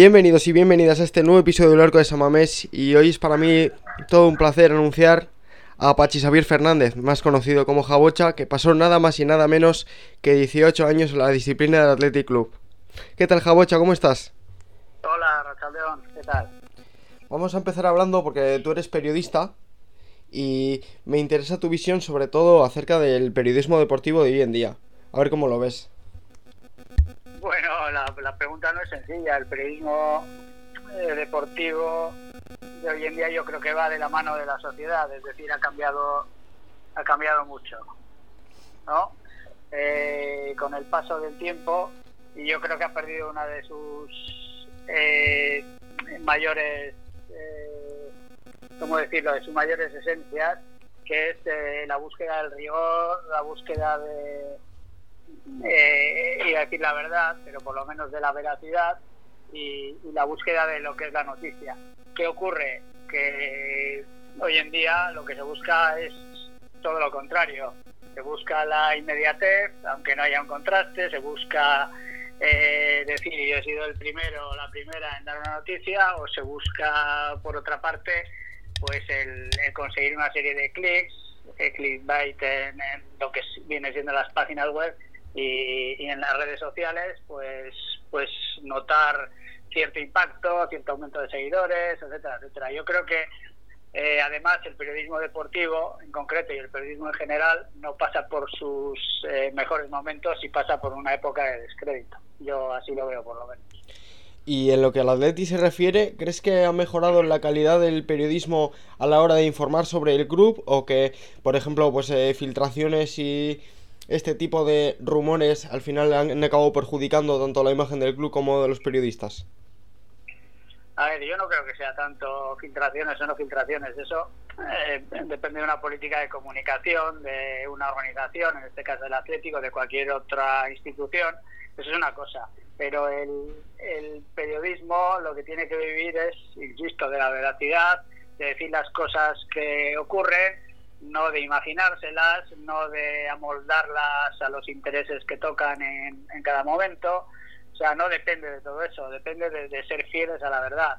Bienvenidos y bienvenidas a este nuevo episodio del Arco de Samamés y hoy es para mí todo un placer anunciar a Pachi Xavier Fernández, más conocido como Jabocha, que pasó nada más y nada menos que 18 años en la disciplina del Athletic Club. ¿Qué tal Jabocha? ¿Cómo estás? Hola, Rochaldeón, ¿qué tal? Vamos a empezar hablando porque tú eres periodista y me interesa tu visión sobre todo acerca del periodismo deportivo de hoy en día. A ver cómo lo ves. Bueno, la, la pregunta no es sencilla. El periodismo eh, deportivo de hoy en día yo creo que va de la mano de la sociedad, es decir, ha cambiado, ha cambiado mucho, ¿no? Eh, con el paso del tiempo y yo creo que ha perdido una de sus eh, mayores, eh, ¿cómo decirlo?, de sus mayores esencias, que es eh, la búsqueda del rigor, la búsqueda de, eh, a decir la verdad, pero por lo menos de la veracidad y, y la búsqueda de lo que es la noticia. ¿Qué ocurre? Que hoy en día lo que se busca es todo lo contrario. Se busca la inmediatez, aunque no haya un contraste, se busca eh, decir yo he sido el primero o la primera en dar una noticia, o se busca, por otra parte, pues el, el conseguir una serie de clics, el clickbait en, en lo que viene siendo las páginas web y, y en las redes sociales, pues, pues notar cierto impacto, cierto aumento de seguidores, etcétera, etcétera. Yo creo que eh, además el periodismo deportivo en concreto y el periodismo en general no pasa por sus eh, mejores momentos y pasa por una época de descrédito. Yo así lo veo por lo menos. Y en lo que al Atleti se refiere, ¿crees que ha mejorado la calidad del periodismo a la hora de informar sobre el club o que, por ejemplo, pues eh, filtraciones y este tipo de rumores al final han acabado perjudicando tanto la imagen del club como de los periodistas? A ver, yo no creo que sea tanto filtraciones o no filtraciones, eso eh, depende de una política de comunicación, de una organización, en este caso el Atlético, de cualquier otra institución, eso es una cosa. Pero el, el periodismo lo que tiene que vivir es, insisto, de la veracidad, de decir las cosas que ocurren, no de imaginárselas, no de amoldarlas a los intereses que tocan en, cada momento. O sea, no depende de todo eso, depende de, de ser fieles a la verdad.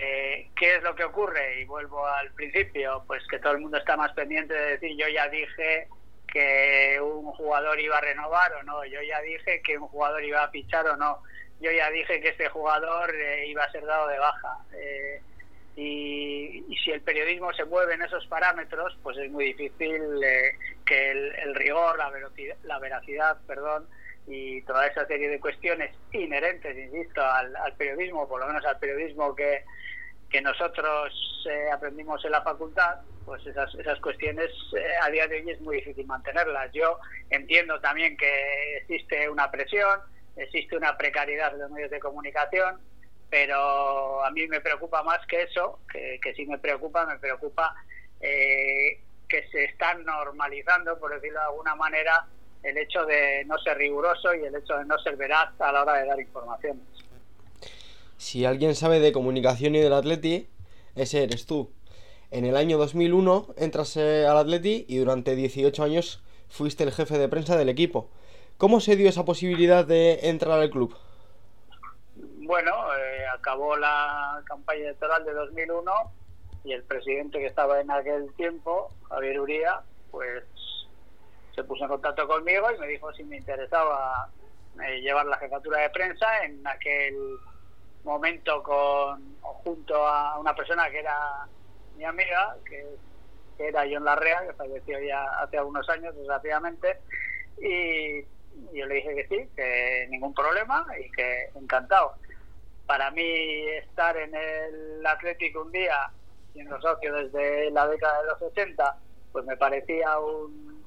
Eh, ¿Qué es lo que ocurre? Y vuelvo al principio, pues que todo el mundo está más pendiente de decir yo ya dije que un jugador iba a renovar o no, yo ya dije que un jugador iba a fichar o no, yo ya dije que este jugador eh, iba a ser dado de baja. Eh, y, si el periodismo se mueve en esos parámetros, pues es muy difícil eh, que el, el, rigor, la la veracidad, perdón, y toda esa serie de cuestiones inherentes, insisto, al, al periodismo, por lo menos al periodismo que, que nosotros eh, aprendimos en la facultad, pues esas, esas cuestiones eh, a día de hoy es muy difícil mantenerlas. Yo entiendo también que existe una presión, existe una precariedad de los medios de comunicación, pero a mí me preocupa más que eso, que, que sí me preocupa, me preocupa eh, que se están normalizando, por decirlo de alguna manera, el hecho de no ser riguroso y el hecho de no ser veraz a la hora de dar informaciones. Si alguien sabe de comunicación y del Atleti, ese eres tú. En el año 2001 entras eh, al Atleti y durante 18 años fuiste el jefe de prensa del equipo. ¿Cómo se dio esa posibilidad de entrar al club? Bueno, eh, acabó la campaña electoral de 2001 y el presidente que estaba en aquel tiempo, Javier Uría, pues se puso en contacto conmigo y me dijo si me interesaba eh, llevar la jefatura de prensa en aquel momento con junto a una persona que era mi amiga, que, que era John Larrea, que falleció ya hace algunos años, desgraciadamente, y yo le dije que sí, que ningún problema y que encantado. Para mí estar en el Atlético un día, siendo socio desde la década de los 80, pues me parecía un,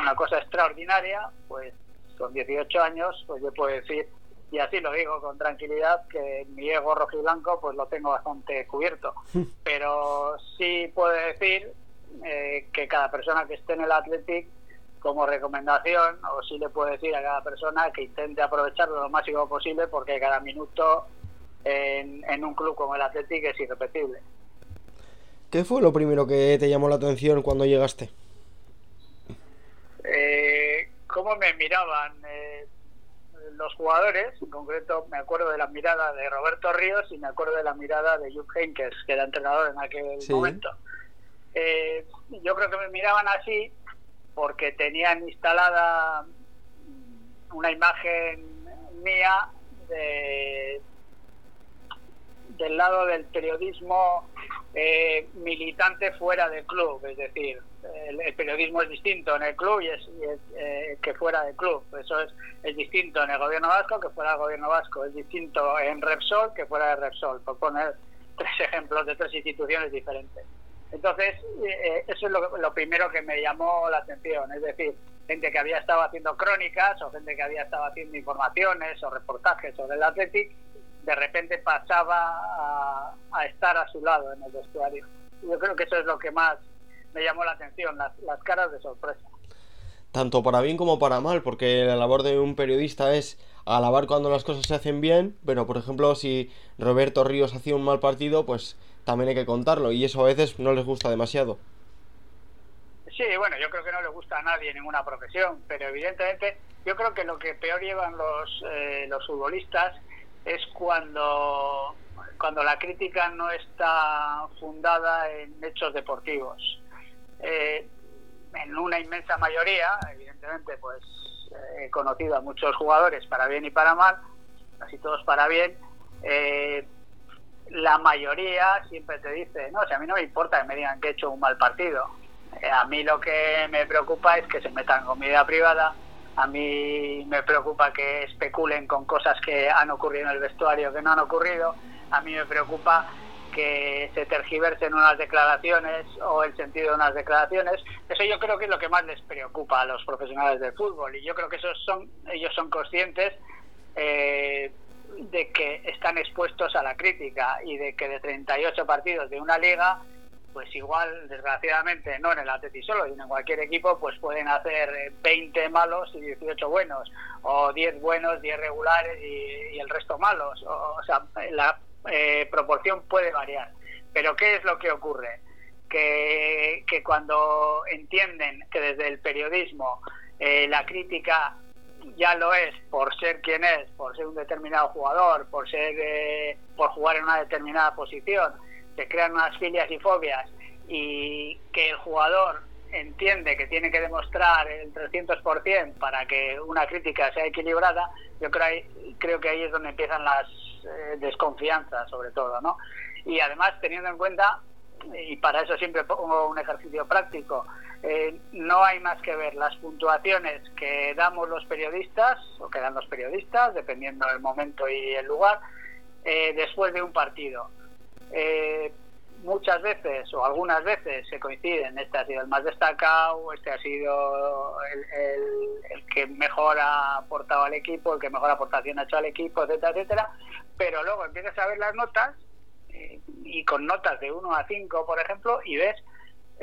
una cosa extraordinaria, pues con 18 años, pues yo puedo decir, y así lo digo con tranquilidad, que mi ego rojo y blanco pues lo tengo bastante cubierto. Pero sí puedo decir eh, que cada persona que esté en el Athletic como recomendación, o sí le puedo decir a cada persona que intente aprovecharlo lo máximo posible porque cada minuto en, en un club como el Athletic es irrepetible. ¿Qué fue lo primero que te llamó la atención cuando llegaste? Eh, ¿Cómo me miraban? Eh, los jugadores, en concreto me acuerdo de la mirada de Roberto Ríos y me acuerdo de la mirada de Jupp Heynckes, que era entrenador en aquel momento. Eh, yo creo que me miraban así porque tenían instalada una imagen mía de, del lado del periodismo eh, militante fuera del club, es decir, el, periodismo es distinto en el club y es, eh, que fuera del club, eso es, es distinto en el gobierno vasco que fuera del gobierno vasco, es distinto en Repsol que fuera de Repsol, por poner tres ejemplos de tres instituciones diferentes. Entonces, eh, eso es lo, lo, primero que me llamó la atención, es decir, gente que había estado haciendo crónicas o gente que había estado haciendo informaciones o reportajes sobre el Athletic, de repente pasaba a, estar a su lado en el vestuario. Yo creo que eso es lo que más me llamó la atención, las, las caras de sorpresa. Tanto para bien como para mal, porque la labor de un periodista es alabar cuando las cosas se hacen bien, pero por ejemplo si Roberto Ríos hacía un mal partido, pues también hay que contarlo y eso a veces no les gusta demasiado. Sí, bueno, yo creo que no le gusta a nadie ninguna profesión, pero evidentemente yo creo que lo que peor llevan los, eh, los futbolistas es cuando, cuando la crítica no está fundada en hechos deportivos. Eh, en una inmensa mayoría, evidentemente, pues eh, he conocido a muchos jugadores para bien y para mal, casi todos para bien, la mayoría siempre te dice, no, si a mí no me importa que me digan que he hecho un mal partido. Eh, a mí lo que me preocupa es que se metan con vida privada. A mí me preocupa que especulen con cosas que han ocurrido en el vestuario que no han ocurrido. A mí me preocupa que se tergiversen unas declaraciones o el sentido de unas declaraciones. Eso yo creo que es lo que más les preocupa a los profesionales del fútbol y yo creo que esos son, ellos son conscientes eh, de que están expuestos a la crítica y de que de 38 partidos de una liga, pues igual, desgraciadamente, no en el Atleti solo, sino en cualquier equipo, pues pueden hacer 20 malos y 18 buenos, o 10 buenos, 10 regulares y, el resto malos. O, sea, la eh, proporción puede variar. Pero ¿qué es lo que ocurre? Que, que cuando entienden que desde el periodismo eh, la crítica ya lo es por ser quien es, por ser un determinado jugador, por ser eh, por jugar en una determinada posición, se crean unas filias y fobias y que el jugador entiende que tiene que demostrar el 300% para que una crítica sea equilibrada, yo creo, creo que ahí es donde empiezan las eh, desconfianzas, sobre todo, ¿no? Y además, teniendo en cuenta, y para eso siempre pongo un ejercicio práctico, eh, no hay más que ver las puntuaciones que damos los periodistas o que dan los periodistas, dependiendo del momento y el lugar, eh, después de un partido. Eh, muchas veces o algunas veces se coinciden, este ha sido el más destacado, este ha sido el, que mejor ha aportado al equipo, el que mejor aportación ha hecho al equipo, etcétera, etcétera, pero luego empiezas a ver las notas y con notas de 1 a 5, por ejemplo, y ves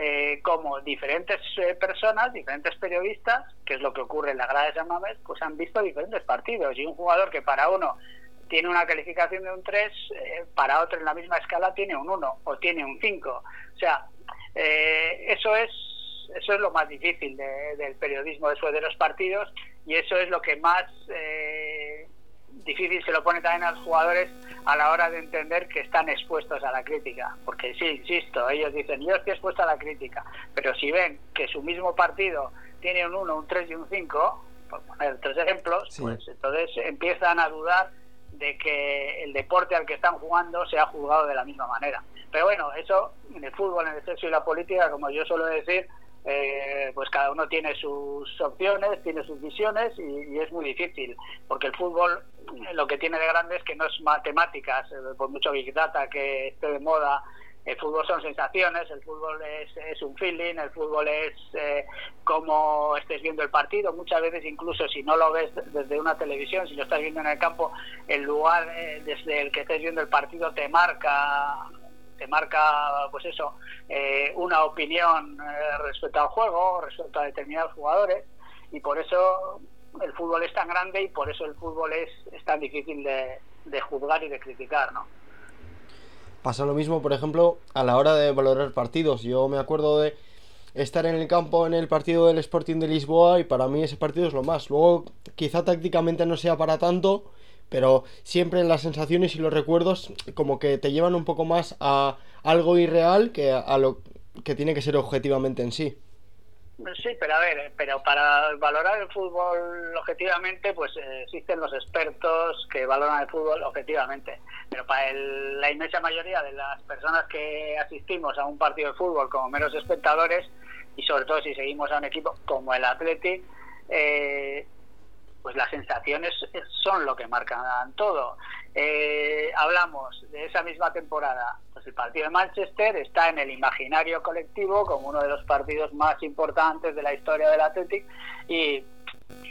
eh, como diferentes eh, personas, diferentes periodistas, que es lo que ocurre en la grada de San Mamés, pues han visto diferentes partidos. Y un jugador que para uno tiene una calificación de un 3, eh, para otro en la misma escala tiene un 1 o tiene un 5. O sea, eso es eso es lo más difícil del periodismo después de los partidos y eso es lo que más difícil se lo pone también a los jugadores a la hora de entender que están expuestos a la crítica. Porque sí, insisto, ellos dicen, yo estoy expuesto a la crítica, pero si ven que su mismo partido tiene un 1, un 3 y un 5, por poner tres ejemplos, pues entonces empiezan a dudar de que el deporte al que están jugando sea juzgado de la misma manera. Pero bueno, eso en el fútbol, en el sexo y la política, como yo suelo decir, eh, pues cada uno tiene sus opciones, tiene sus visiones y, es muy difícil, porque el fútbol eh, lo que tiene de grande es que no es matemáticas, eh, por mucho Big Data que esté de moda, el fútbol son sensaciones, el fútbol es, es un feeling, el fútbol es eh, como estés viendo el partido, muchas veces incluso si no lo ves desde una televisión, si lo estás viendo en el campo, el lugar desde el que estés viendo el partido te marca te marca pues eso eh, una opinión eh, respecto al juego respecto a determinados jugadores y por eso el fútbol es tan grande y por eso el fútbol es, es tan difícil de, de juzgar y de criticar no pasa lo mismo por ejemplo a la hora de valorar partidos yo me acuerdo de estar en el campo en el partido del Sporting de Lisboa y para mí ese partido es lo más. Luego quizá tácticamente no sea para tanto, pero siempre las sensaciones y los recuerdos como que te llevan un poco más a algo irreal que a lo que tiene que ser objetivamente en sí. Sí, pero a ver, pero para valorar el fútbol objetivamente, pues eh, existen los expertos que valoran el fútbol objetivamente. Pero para la inmensa mayoría de las personas que asistimos a un partido de fútbol como meros espectadores, y sobre todo si seguimos a un equipo como el Athletic, eh, pues las sensaciones son lo que marcan todo. Eh, hablamos de esa misma temporada, pues el partido de Manchester está en el imaginario colectivo como uno de los partidos más importantes de la historia del Athletic y,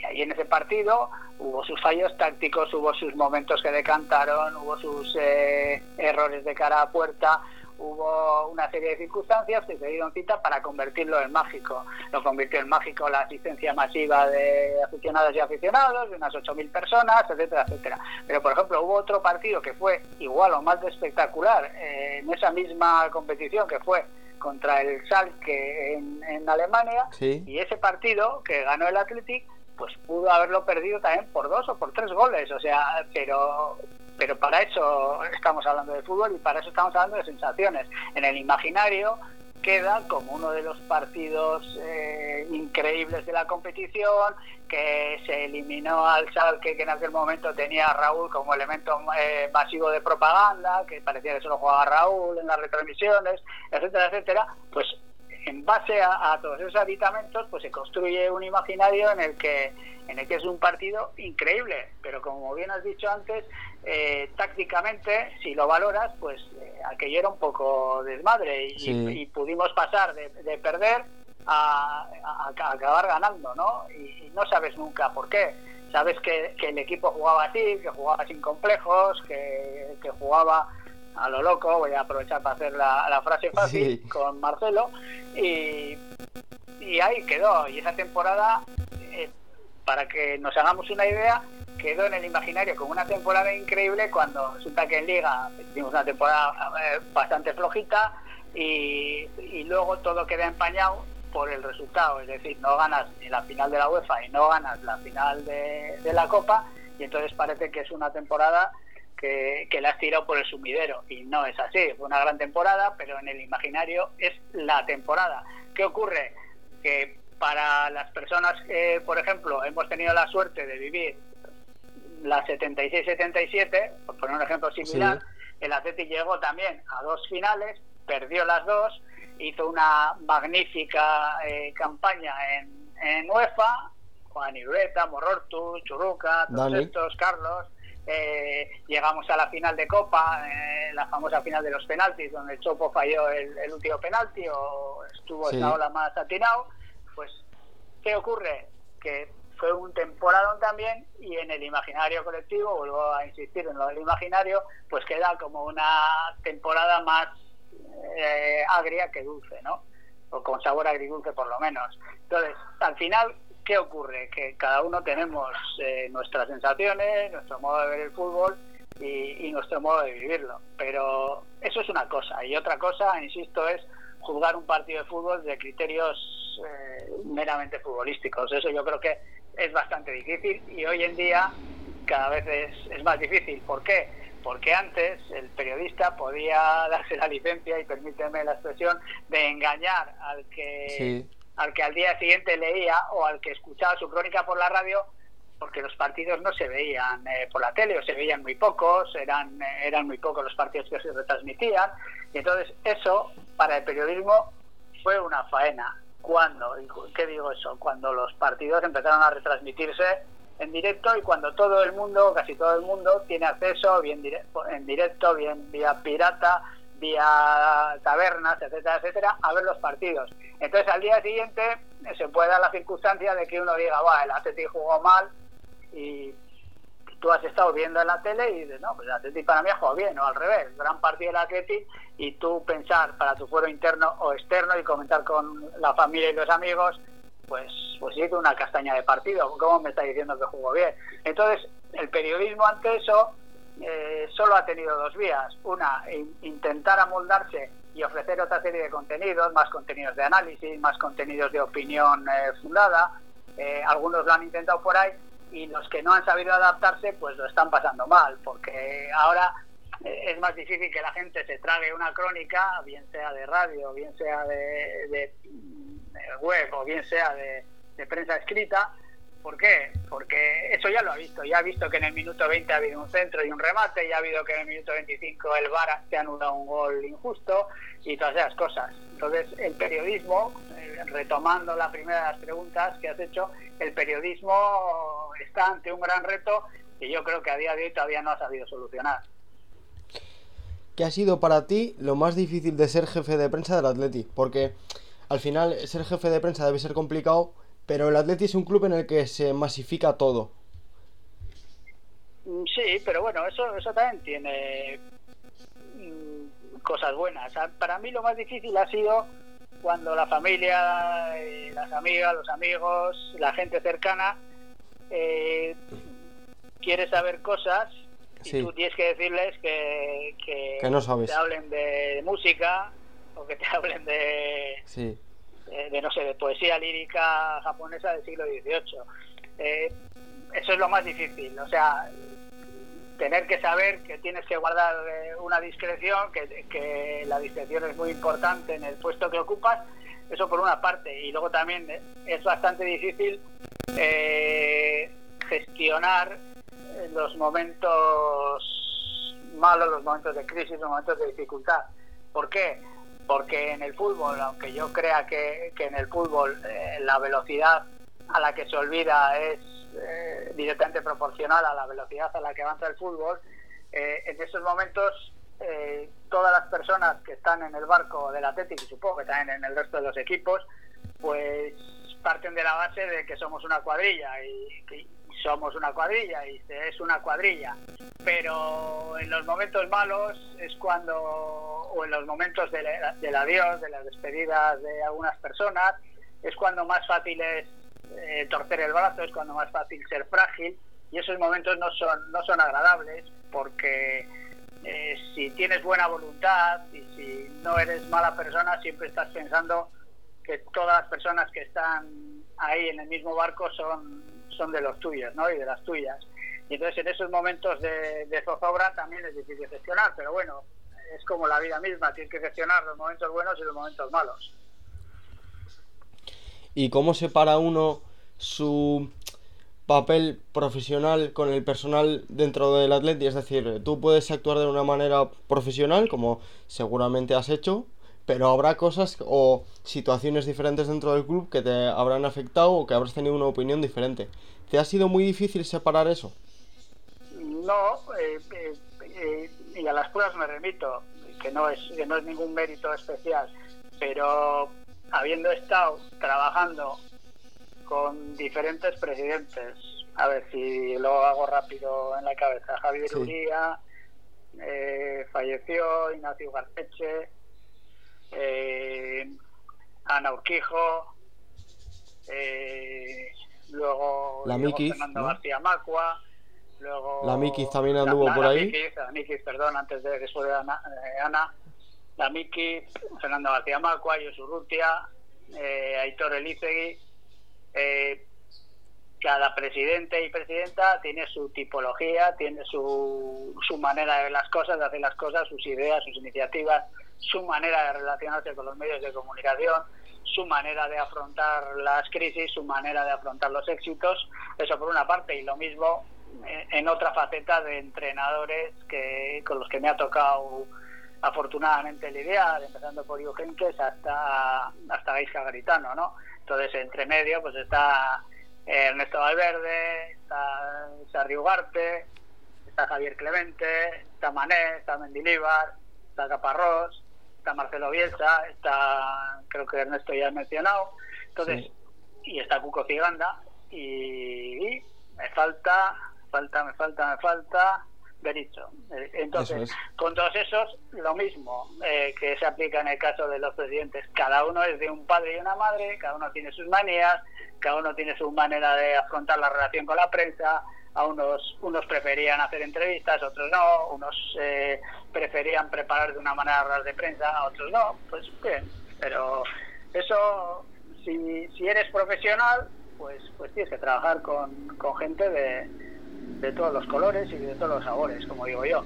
ahí en ese partido hubo sus fallos tácticos, hubo sus momentos que decantaron, hubo sus eh, errores de cara a puerta, hubo una serie de circunstancias que se dieron cita para convertirlo en mágico. Lo convirtió en mágico la asistencia masiva de aficionados y aficionados, de unas 8.000 personas, etcétera, etcétera. Pero, por ejemplo, hubo otro partido que fue igual o más de espectacular eh, en esa misma competición que fue contra el Schalke en, en Alemania y ese partido que ganó el Athletic pues pudo haberlo perdido también por dos o por tres goles, o sea, pero pero para eso estamos hablando de fútbol y para eso estamos hablando de sensaciones. En el imaginario queda como uno de los partidos eh, increíbles de la competición, que se eliminó al Salque, que en aquel momento tenía a Raúl como elemento eh, masivo de propaganda, que parecía que solo jugaba Raúl en las retransmisiones, etcétera, etcétera, pues en base a, todos esos aditamentos, pues se construye un imaginario en el que en el que es un partido increíble, pero como bien has dicho antes, eh, tácticamente, si lo valoras, pues eh, aquello era un poco desmadre y, pudimos pasar de, perder a, acabar ganando, ¿no? Y, no sabes nunca por qué. Sabes que, el equipo jugaba así, que jugaba sin complejos, que, jugaba a lo loco, voy a aprovechar para hacer la, frase fácil con Marcelo, y, y ahí quedó. Y esa temporada, eh, para que nos hagamos una idea, quedó en el imaginario con una temporada increíble cuando resulta que en Liga tuvimos una temporada eh, bastante flojita y, luego todo queda empañado por el resultado, es decir, no ganas ni la final de la UEFA y no ganas la final de, la Copa y entonces parece que es una temporada que, que la has tirado por el sumidero y no es así, fue una gran temporada, pero en el imaginario es la temporada. ¿Qué ocurre? Que para las personas que, por ejemplo, hemos tenido la suerte de vivir la 76-77, por poner un ejemplo similar, el Atleti llegó también a dos finales, perdió las dos, hizo una magnífica eh, campaña en, en UEFA, Juan Irueta, Morortu, Churuca, todos estos, Carlos, eh, llegamos a la final de Copa, eh, la famosa final de los penaltis, donde el Chopo falló el, último penalti o estuvo esa ola más atinado, pues ¿qué ocurre? Que fue un temporadón también y en el imaginario colectivo, vuelvo a insistir en lo del imaginario, pues queda como una temporada más eh, agria que dulce, ¿no? O con sabor agridulce por lo menos. Entonces, al final, ¿qué ocurre? Que cada uno tenemos eh, nuestras sensaciones, nuestro modo de ver el fútbol y, nuestro modo de vivirlo. Pero eso es una cosa. Y otra cosa, insisto, es juzgar un partido de fútbol de criterios eh, meramente futbolísticos. Eso yo creo que es bastante difícil y hoy en día cada vez es, más difícil. ¿Por qué? Porque antes el periodista podía darse la licencia, y permíteme la expresión, de engañar al que, al que al día siguiente leía o al que escuchaba su crónica por la radio, porque los partidos no se veían eh, por la tele o se veían muy pocos, eran, eran muy pocos los partidos que se retransmitían. Y entonces eso, para el periodismo, fue una faena cuando, ¿qué digo eso? Cuando los partidos empezaron a retransmitirse en directo y cuando todo el mundo, casi todo el mundo, tiene acceso bien en directo, bien vía pirata, vía tabernas, etcétera, etcétera, a ver los partidos. Entonces al día siguiente se puede dar la circunstancia de que uno diga, va, el Atlético jugó mal y tú has estado viendo en la tele y dices, no, pues el Atleti para mí ha jugado bien, o al revés, gran partido del Atleti, y tú pensar para tu fuero interno o externo y comentar con la familia y los amigos, pues, pues sí, una castaña de partido, ¿cómo me está diciendo que jugó bien? Entonces, el periodismo ante eso eh, solo ha tenido dos vías, una, intentar amoldarse y ofrecer otra serie de contenidos, más contenidos de análisis, más contenidos de opinión eh, fundada. Eh, algunos lo han intentado por ahí y los que no han sabido adaptarse pues lo están pasando mal, porque ahora eh, es más difícil que la gente se trague una crónica, bien sea de radio, bien sea de, web o bien sea de, de prensa escrita, ¿Por qué? Porque eso ya lo ha visto. Ya ha visto que en el minuto 20 ha habido un centro y un remate, ya ha habido que en el minuto 25 el VAR se anula un gol injusto y todas esas cosas. Entonces, el periodismo, eh, retomando la primera de las preguntas que has hecho, el periodismo está ante un gran reto que yo creo que a día de hoy todavía no ha sabido solucionar. ¿Qué ha sido para ti lo más difícil de ser jefe de prensa del Atleti? Porque al final ser jefe de prensa debe ser complicado pero el Atleti es un club en el que se masifica todo. Mm, sí, pero bueno, eso, eso también tiene mm, cosas buenas. Para mí lo más difícil ha sido cuando la familia, eh, las amigas, los amigos, la gente cercana eh, quiere saber cosas y tú tienes que decirles que, que, no sabes. te hablen de música o que te hablen de, sí de, no sé, de poesía lírica japonesa del siglo XVIII. Eh, eso es lo más difícil, o sea, tener que saber que tienes que guardar eh, una discreción, que, que, la discreción es muy importante en el puesto que ocupas, eso por una parte, y luego también es bastante difícil eh, gestionar los momentos malos, los momentos de crisis, los momentos de dificultad. ¿Por qué? Porque en el fútbol, aunque yo crea que, en el fútbol eh, la velocidad a la que se olvida es eh, directamente proporcional a la velocidad a la que avanza el fútbol, eh, en esos momentos todas las personas que están en el barco del Atlético y supongo que también en el resto de los equipos, pues parten de la base de que somos una cuadrilla y, y somos una cuadrilla y es una cuadrilla. Pero en los momentos malos es cuando, o en los momentos del, adiós, de las despedidas de algunas personas, es cuando más fácil es eh, torcer el brazo, es cuando más fácil ser frágil y esos momentos no son, no son agradables porque eh, si tienes buena voluntad y si no eres mala persona, siempre estás pensando que todas las personas que están ahí en el mismo barco son son de los tuyos, ¿no? Y de las tuyas. Y entonces en esos momentos de, zozobra también es difícil gestionar, pero bueno, es como la vida misma, tienes que gestionar los momentos buenos y los momentos malos. ¿Y cómo separa uno su papel profesional con el personal dentro del atleti? Es decir, tú puedes actuar de una manera profesional, como seguramente has hecho, pero habrá cosas o situaciones diferentes dentro del club que te habrán afectado o que habrás tenido una opinión diferente. ¿Te ha sido muy difícil separar eso? No, eh, eh, eh, y a las pruebas me remito, que no es que no es ningún mérito especial, pero habiendo estado trabajando con diferentes presidentes, a ver si lo hago rápido en la cabeza, Javier Uría, falleció Ignacio Garpeche, eh, Ana Urquijo, eh, luego la Fernando García Macua, luego la Miki también anduvo por ahí. la Miki, perdón, antes de después de Ana, eh, Ana la Miki, Fernando García Macua, Yosurrutia, eh, Aitor Elizegui. Eh, cada presidente y presidenta tiene su tipología, tiene su, su manera de ver las cosas, de hacer las cosas, sus ideas, sus iniciativas, su manera de relacionarse con los medios de comunicación, su manera de afrontar las crisis, su manera de afrontar los éxitos, eso por una parte, y lo mismo eh, en otra faceta de entrenadores que con los que me ha tocado afortunadamente lidiar, empezando por Eugenkes hasta hasta Gaisca Garitano, ¿no? Entonces, entre medio, pues está Ernesto Valverde, está Sarri Ugarte, está Javier Clemente, está Mané, está Mendilíbar, está Caparrós, está Marcelo Bielsa, está, creo que Ernesto ya ha mencionado, entonces, y está Cuco Ciganda, y, me falta, falta, me falta, me falta, Bericho. Eh, entonces, con todos esos, lo mismo eh, que se aplica en el caso de los presidentes. Cada uno es de un padre y una madre, cada uno tiene sus manías, cada uno tiene su manera de afrontar la relación con la prensa, a unos unos preferían hacer entrevistas, otros no, unos eh, preferían preparar de una manera ruedas de prensa, otros no, pues bien, pero eso, si, si eres profesional, pues, pues tienes que trabajar con, con gente de, de todos los colores y de todos los sabores, como digo yo.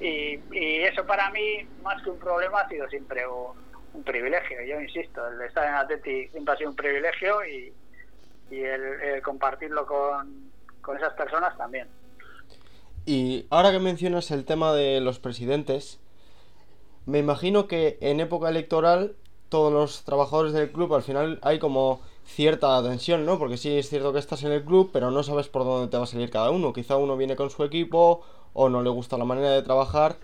Y, y eso para mí, más que un problema, ha sido siempre un, privilegio. Yo insisto, el estar en Atleti siempre ha sido un privilegio y, y el, compartirlo con, con esas personas también. Y ahora que mencionas el tema de los presidentes, me imagino que en época electoral todos los trabajadores del club al final hay como cierta tensión, ¿no? Porque sí es cierto que estás en el club, pero no sabes por dónde te va a salir cada uno. Quizá uno viene con su equipo o no le gusta la manera de trabajar.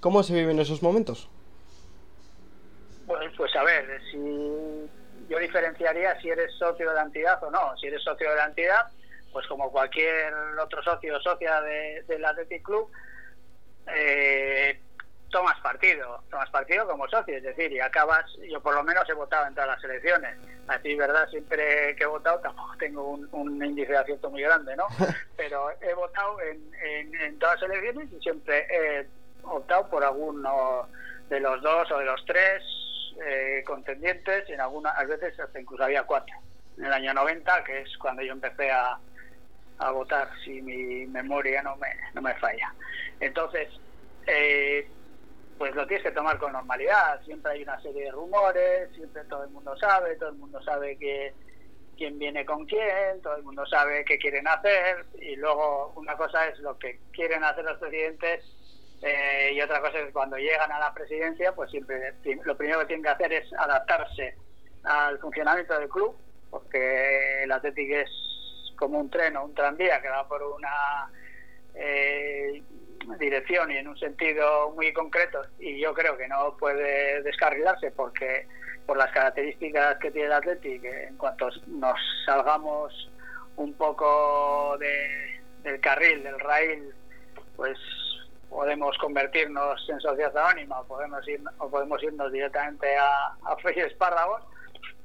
¿Cómo se viven esos momentos? Pues, pues a ver, si yo diferenciaría si eres socio de la entidad o no. Si eres socio de la entidad, pues como cualquier otro socio o socia de, del Athletic Club, eh, tomas partido, tomas partido como socio, es decir, y acabas, yo por lo menos he votado en todas las elecciones, así, ¿verdad? Siempre que he votado tampoco tengo un, un índice de acierto muy grande, ¿no? Pero he votado en, en, en todas las elecciones y siempre he optado por alguno de los dos o de los tres eh, contendientes, y en algunas veces hasta incluso había cuatro. En el año 90, que es cuando yo empecé a, a votar, si mi memoria no me, no me falla. Entonces, eh, pues lo tienes que tomar con normalidad. Siempre hay una serie de rumores, siempre todo el mundo sabe, todo el mundo sabe que quién viene con quién, todo el mundo sabe qué quieren hacer y luego una cosa es lo que quieren hacer los presidentes eh, y otra cosa es cuando llegan a la presidencia, pues siempre lo primero que tienen que hacer es adaptarse al funcionamiento del club, porque el Atlético es como un tren o un tranvía que va por una eh, dirección y en un sentido muy concreto y yo creo que no puede descarrilarse porque por las características que tiene el Athletic en cuanto nos salgamos un poco de, del carril del rail pues podemos convertirnos en sociedad anónima o podemos ir o podemos irnos directamente a, a Espárragos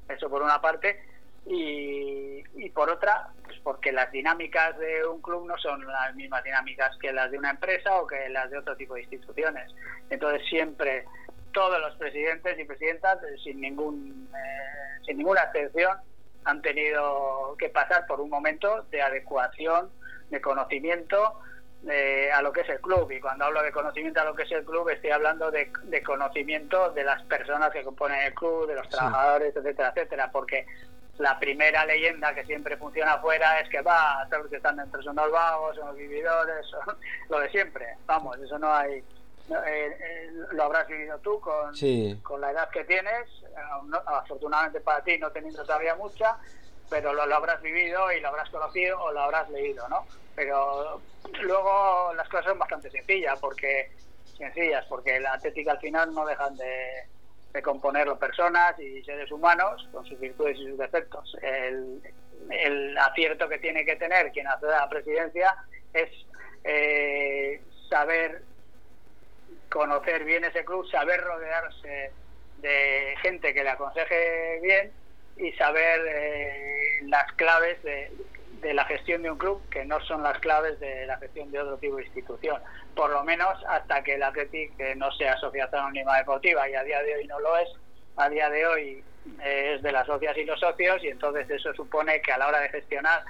eso por una parte y, por otra, porque las dinámicas de un club no son las mismas dinámicas que las de una empresa o que las de otro tipo de instituciones. Entonces siempre todos los presidentes y presidentas, eh, sin ningún eh, sin ninguna excepción, han tenido que pasar por un momento de adecuación, de conocimiento eh, a lo que es el club. Y cuando hablo de conocimiento a lo que es el club, estoy hablando de, de conocimiento de las personas que componen el club, de los trabajadores, etcétera, etcétera. Porque la primera leyenda que siempre funciona afuera es que va, todos los que están dentro son los vagos, son los vividores, son lo de siempre. Vamos, eso no hay. Eh, eh, lo habrás vivido tú con, con la edad que tienes, afortunadamente para ti no teniendo todavía mucha, pero lo, lo, habrás vivido y lo habrás conocido o lo habrás leído, ¿no? Pero luego las cosas son bastante sencillas, porque sencillas, porque la atlética al final no dejan de, de componerlo personas y seres humanos con sus virtudes y sus defectos. El, acierto que tiene que tener quien accede a la presidencia es eh, saber conocer bien ese club, saber rodearse de gente que le aconseje bien y saber eh, las claves de, de la gestión de un club que no son las claves de la gestión de otro tipo de institución. Por lo menos hasta que el Athletic no sea asociación anónima deportiva y a día de hoy no lo es. A día de hoy eh, es de las socias y los socios y entonces eso supone que a la hora de gestionar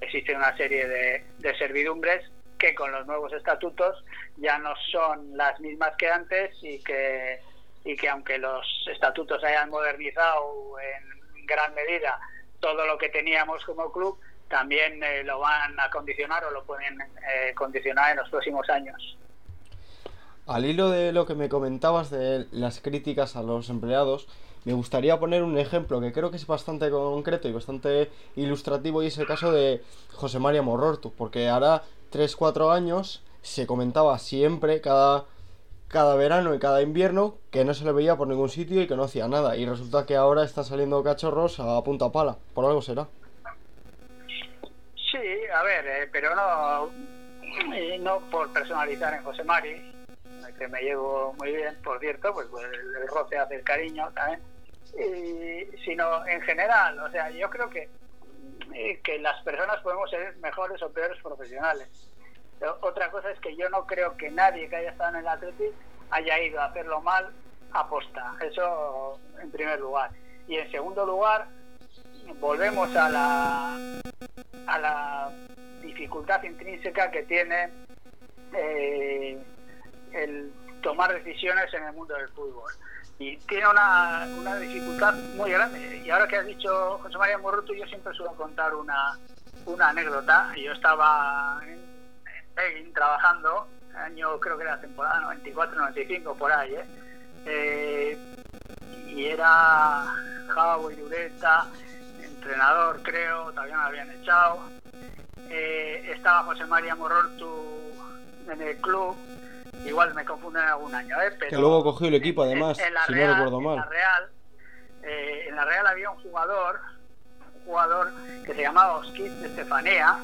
existe una serie de, de servidumbres que con los nuevos estatutos ya no son las mismas que antes y que, y que aunque los estatutos hayan modernizado en gran medida todo lo que teníamos como club, también eh, lo van a condicionar o lo pueden eh, condicionar en los próximos años. Al hilo de lo que me comentabas de las críticas a los empleados, me gustaría poner un ejemplo que creo que es bastante concreto y bastante ilustrativo y es el caso de José María Morortu, porque ahora 3-4 años se comentaba siempre, cada, cada verano y cada invierno, que no se le veía por ningún sitio y que no hacía nada. Y resulta que ahora está saliendo cachorros a punta pala. Por algo será. Sí, a ver, eh, pero no, no por personalizar en José Mari, que me llevo muy bien, por cierto, pues, pues el, roce hace el cariño también, y, sino en general, o sea, yo creo que eh, que las personas podemos ser mejores o peores profesionales. otra cosa es que yo no creo que nadie que haya estado en el Atlético haya ido a hacerlo mal aposta. Eso en primer lugar. Y en segundo lugar, volvemos a la, a la dificultad intrínseca que tiene eh, el tomar decisiones en el mundo del fútbol. Y tiene una, una dificultad muy grande. Y ahora que has dicho José María Morruto, yo siempre suelo contar una, una anécdota. Yo estaba en, en trabajando, año creo que era temporada 94-95, por ahí, ¿eh? Eh, y era Javo y Dureta, entrenador creo, todavía no lo habían echado. Eh, estaba José María Morortu en el club, igual me confunden algún año, ¿eh? que luego cogió el equipo además, si no recuerdo mal. En la Real, en la Real había un jugador, un jugador que se llamaba Oskit de Estefanía,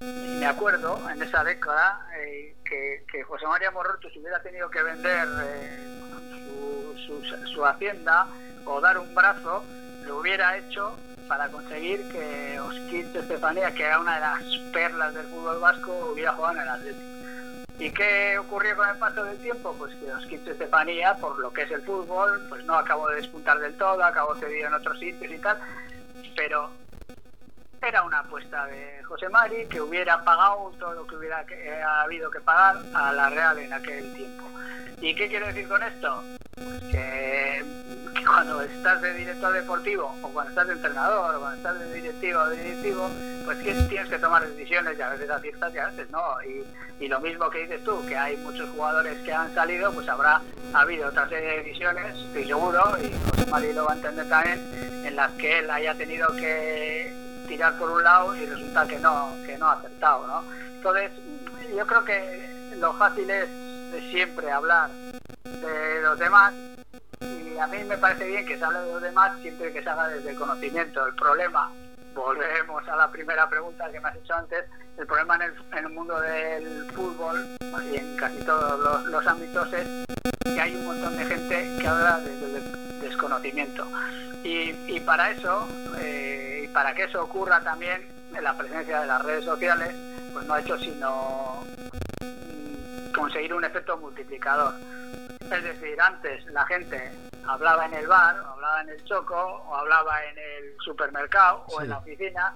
y me acuerdo en esa década eh, que, José María Morrotos hubiera tenido que vender eh, su, hacienda o dar un brazo, lo hubiera hecho para conseguir que Osquit Estefanía, que era una de las perlas del fútbol vasco, hubiera jugado en el Atlético. ¿Y qué ocurrió con el paso del tiempo? Pues que Osquit Estefanía, por lo que es el fútbol, pues no acabó de despuntar del todo, acabó cedido en otros sitios y tal, pero era una apuesta de José Mari que hubiera pagado todo lo que hubiera eh, habido que pagar a la Real en aquel tiempo. ¿Y qué quiero decir con esto? Pues que, cuando estás de director deportivo o cuando estás de entrenador o cuando estás de directivo o de directivo, pues que tienes que tomar decisiones y a veces aciertas y a veces no. Y, lo mismo que dices tú, que hay muchos jugadores que han salido, pues habrá habido otras decisiones, estoy seguro, y José Mari lo va a entender también, en las que él haya tenido que tirar por un lado y resulta que no, que no ha acertado, ¿no? Entonces, yo creo que lo fácil es siempre hablar de los demás y a mí me parece bien que se hable de los demás siempre que se haga desde el conocimiento. El problema, volvemos a la primera pregunta que me has hecho antes, el problema en el, en el mundo del fútbol y en casi todos los, ámbitos es que hay un montón de gente que habla desde el desconocimiento. Y, y para eso... Eh, para que eso ocurra también, en la presencia de las redes sociales, pues no ha hecho sino conseguir un efecto multiplicador. Es decir, antes la gente hablaba en el bar, o hablaba en el choco, o hablaba en el supermercado o en la oficina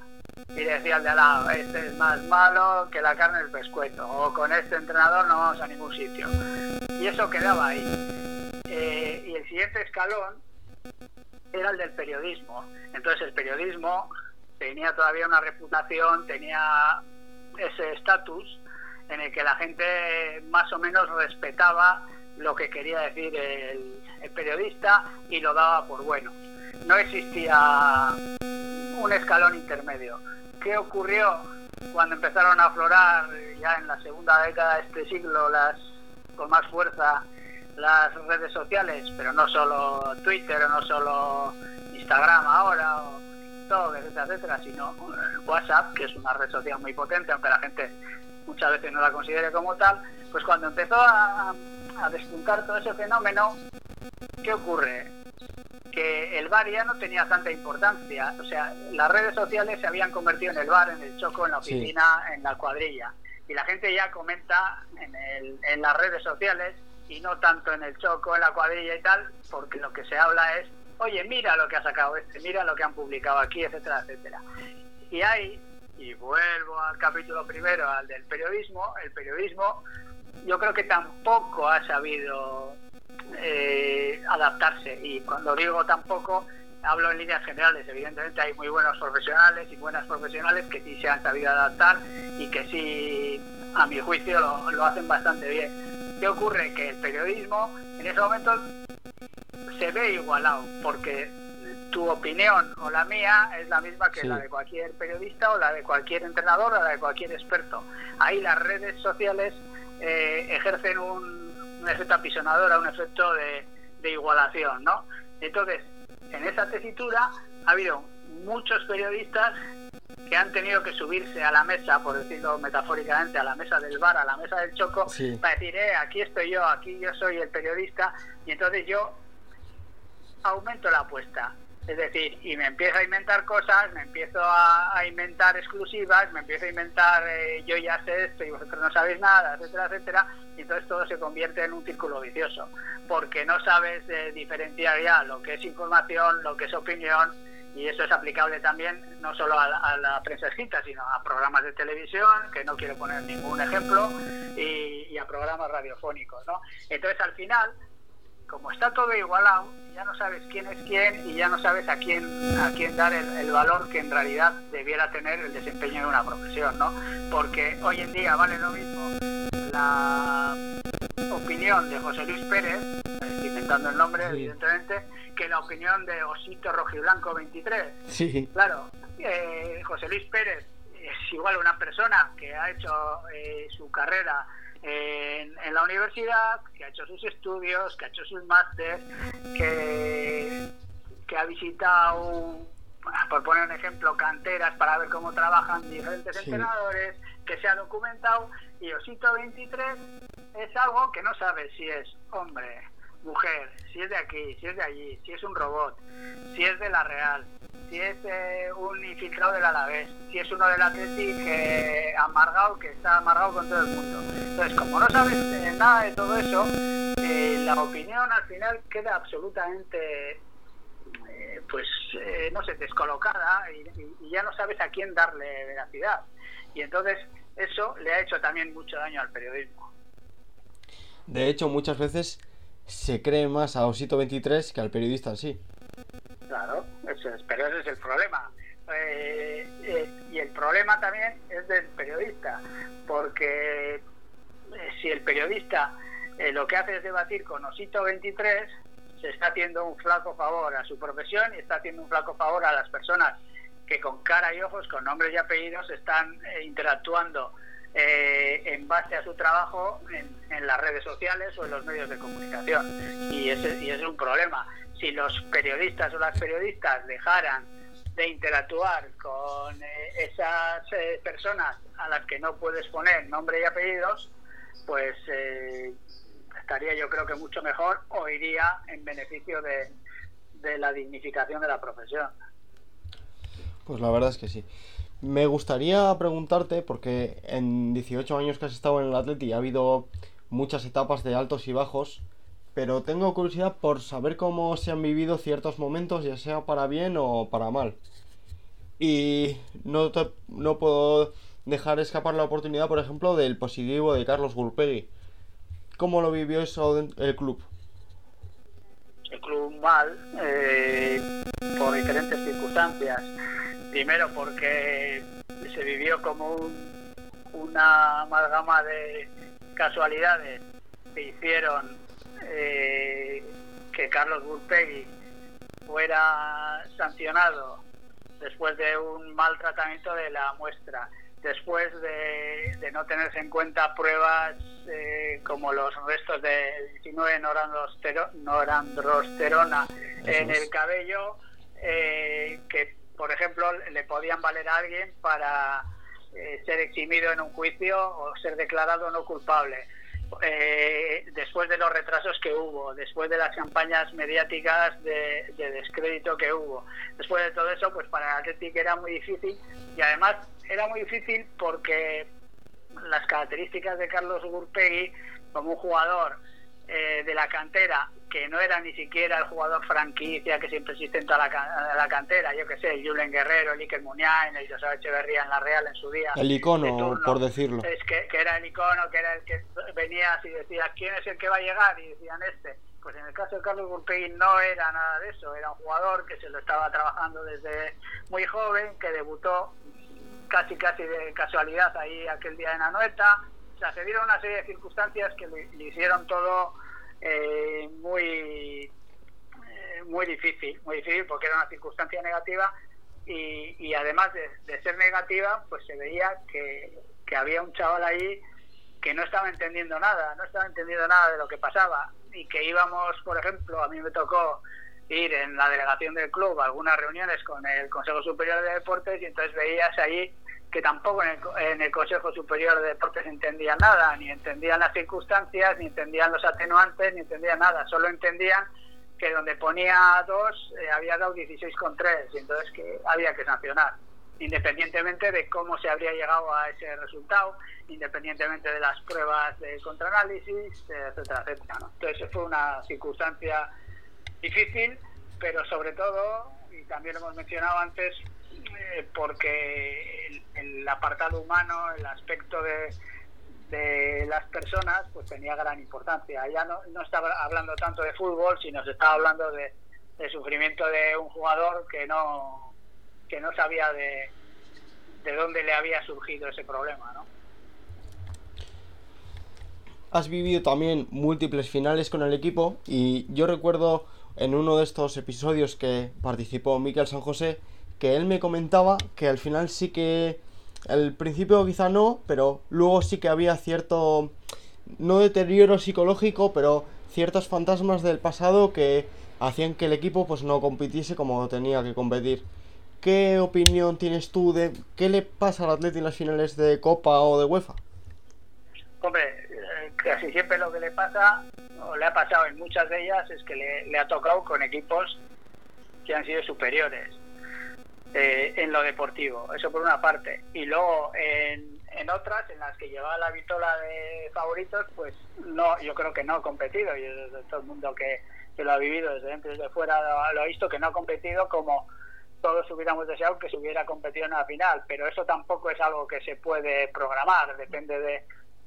y decía al de al lado, este es más malo que la carne del pescuezo, o con este entrenador no vamos a ningún sitio. Y eso quedaba ahí. Eh, y el siguiente escalón era el del periodismo. Entonces el periodismo tenía todavía una reputación, tenía ese estatus en el que la gente más o menos respetaba lo que quería decir el, periodista y lo daba por bueno. No existía un escalón intermedio. ¿Qué ocurrió cuando empezaron a aflorar ya en la segunda década de este siglo las con más fuerza las redes sociales, pero no solo Twitter no solo Instagram ahora o TikTok, etcétera, etcétera, sino eh, WhatsApp, que es una red social muy potente, aunque la gente muchas veces no la considere como tal, pues cuando empezó a, a despuntar todo ese fenómeno, ¿qué ocurre? Que el bar ya no tenía tanta importancia, o sea, las redes sociales se habían convertido en el bar, en el choco, en la oficina, en la cuadrilla, y la gente ya comenta en, el, en las redes sociales y no tanto en el choco, en la cuadrilla y tal, porque lo que se habla es, oye, mira lo que ha sacado este, mira lo que han publicado aquí, etcétera, etcétera. Y ahí, y vuelvo al capítulo primero, al del periodismo, el periodismo yo creo que tampoco ha sabido eh, adaptarse. Y cuando digo tampoco, hablo en líneas generales. Evidentemente hay muy buenos profesionales y buenas profesionales que sí se han sabido adaptar y que sí, a mi juicio, lo, lo hacen bastante bien ¿Qué ocurre? Que el periodismo en ese momento se ve igualado, porque tu opinión o la mía es la misma que la de cualquier periodista o la de cualquier entrenador o la de cualquier experto. Ahí las redes sociales eh, ejercen un, efecto apisonador, un efecto de, de igualación, ¿no? Entonces, en esa tesitura ha habido muchos periodistas que han tenido que subirse a la mesa, por decirlo metafóricamente, a la mesa del bar, a la mesa del choco, para decir, eh, aquí estoy yo, aquí yo soy el periodista, y entonces yo aumento la apuesta. Es decir, y me empiezo a inventar cosas, me empiezo a, inventar exclusivas, me empiezo a inventar eh, yo ya sé esto y vosotros no sabéis nada, etcétera, etcétera, y entonces todo se convierte en un círculo vicioso, porque no sabes eh, diferenciar ya lo que es información, lo que es opinión, y eso es aplicable también no solo a, la prensa escrita, sino a programas de televisión, que no quiero poner ningún ejemplo, y, a programas radiofónicos, ¿no? Entonces al final como está todo igualado, ya no sabes quién es quién y ya no sabes a quién a quién dar el, valor que en realidad debiera tener el desempeño de una profesión, ¿no? Porque hoy en día vale lo mismo la opinión de José Luis Pérez, inventando el nombre, evidentemente, que la opinión de Osito Rojiblanco 23. Sí. Claro, eh, José Luis Pérez es igual una persona que ha hecho eh, su carrera en, la universidad, que ha hecho sus estudios, que ha hecho sus másteres, que, que ha visitado, por poner un ejemplo, canteras para ver cómo trabajan diferentes entrenadores, que se ha documentado, y Osito 23 es algo que no sabe si es hombre, mujer, si es de aquí, si es de allí, si es un robot, si es de la Real, si es eh, un infiltrado del Alavés, si es uno del Atleti que amargado, que está amargado con todo el mundo. Entonces, como no sabes eh, nada de todo eso, eh, la opinión al final queda absolutamente, pues, no sé, descolocada y, ya no sabes a quién darle veracidad. Y entonces eso le ha hecho también mucho daño al periodismo. De hecho, muchas veces se cree más a Osito 23 que al periodista en sí. Claro, eso es, pero ese es el problema. Eh, eh, y el problema también es del periodista, porque eh, si el periodista lo que hace es debatir con Osito 23, se está haciendo un flaco favor a su profesión y está haciendo un flaco favor a las personas que con cara y ojos, con nombres y apellidos, están interactuando en base a su trabajo en, las redes sociales o en los medios de comunicación. Y ese, y es un problema si los periodistas o las periodistas dejaran de interactuar con eh, esas eh, personas a las que no puedes poner nombre y apellidos, pues eh, estaría yo creo que mucho mejor o iría en beneficio de, de la dignificación de la profesión. Pues la verdad es que sí. Me gustaría preguntarte, porque en 18 años que has estado en el Atleti ha habido muchas etapas de altos y bajos, pero tengo curiosidad por saber cómo se han vivido ciertos momentos, ya sea para bien o para mal. Y no, no puedo dejar escapar la oportunidad, por ejemplo, del positivo de Carlos Gulpegui. ¿Cómo lo vivió eso el club? El club mal, eh, por diferentes circunstancias. Primero porque se vivió como una amalgama de casualidades que hicieron eh, que Carlos Burpegui fuera sancionado después de un mal tratamiento de la muestra, después de, no tenerse en cuenta pruebas eh, como los restos de 19 norandrosterona en el cabello, eh, que por ejemplo le podían valer a alguien para ser eximido en un juicio o ser declarado no culpable. Eh, después de los retrasos que hubo, después de las campañas mediáticas de, descrédito que hubo, después de todo eso, pues para el Athletic era muy difícil y además era muy difícil porque las características de Carlos Gurpegui como un jugador eh, de la cantera que no era ni siquiera el jugador franquicia que siempre existe en toda la, cantera, yo que sé, el Julen Guerrero, el Iker Muñán, el José Echeverría en la Real en su día. El icono, por decirlo. Es que, era el icono, que era el que venía y decía, ¿quién es el que va a llegar? Y decían este. Pues en el caso de Carlos Burpegui no era nada de eso, era un jugador que se lo estaba trabajando desde muy joven, que debutó casi casi de casualidad ahí aquel día en Anoeta. O sea, se dieron una serie de circunstancias que le hicieron todo eh, muy eh, muy difícil, muy difícil porque era una circunstancia negativa y, y además de, ser negativa, pues se veía que, que había un chaval ahí que no estaba entendiendo nada, no estaba entendiendo nada de lo que pasaba y que íbamos, por ejemplo, a mí me tocó ir en la delegación del club a algunas reuniones con el Consejo Superior de Deportes y entonces veías ahí que tampoco en el, Consejo Superior de Deportes entendían nada, ni entendían las circunstancias, ni entendían los atenuantes, ni entendían nada, solo entendían que donde ponía dos eh, había dado 16 con 3 y entonces que había que sancionar independientemente de cómo se habría llegado a ese resultado, independientemente de las pruebas de contraanálisis, etcétera, etcétera. Entonces fue una circunstancia difícil, pero sobre todo, y también lo hemos mencionado antes, eh, porque el, apartado humano, el aspecto de, las personas, pues tenía gran importancia. Ya no, estaba hablando tanto de fútbol, sino se estaba hablando de sufrimiento de un jugador que no que no sabía de, de dónde le había surgido ese problema, ¿no? Has vivido también múltiples finales con el equipo y yo recuerdo en uno de estos episodios que participó Miquel San José que él me comentaba que al final sí que al principio quizá no, pero luego sí que había cierto no deterioro psicológico, pero ciertos fantasmas del pasado que hacían que el equipo pues no compitiese como tenía que competir. ¿Qué opinión tienes tú de qué le pasa al Atleti en las finales de Copa o de UEFA? Hombre, eh, casi siempre lo que le pasa, o le ha pasado en muchas de ellas, es que le, ha tocado con equipos que han sido superiores eh, en lo deportivo. Eso por una parte. Y luego en, otras, en las que llevaba la vitola de favoritos, pues no, yo creo que no ha competido. Y todo el mundo que, que lo ha vivido desde dentro y desde fuera lo ha visto, que no ha competido como todos hubiéramos deseado que se hubiera competido en la final, pero eso tampoco es algo que se puede programar, depende de,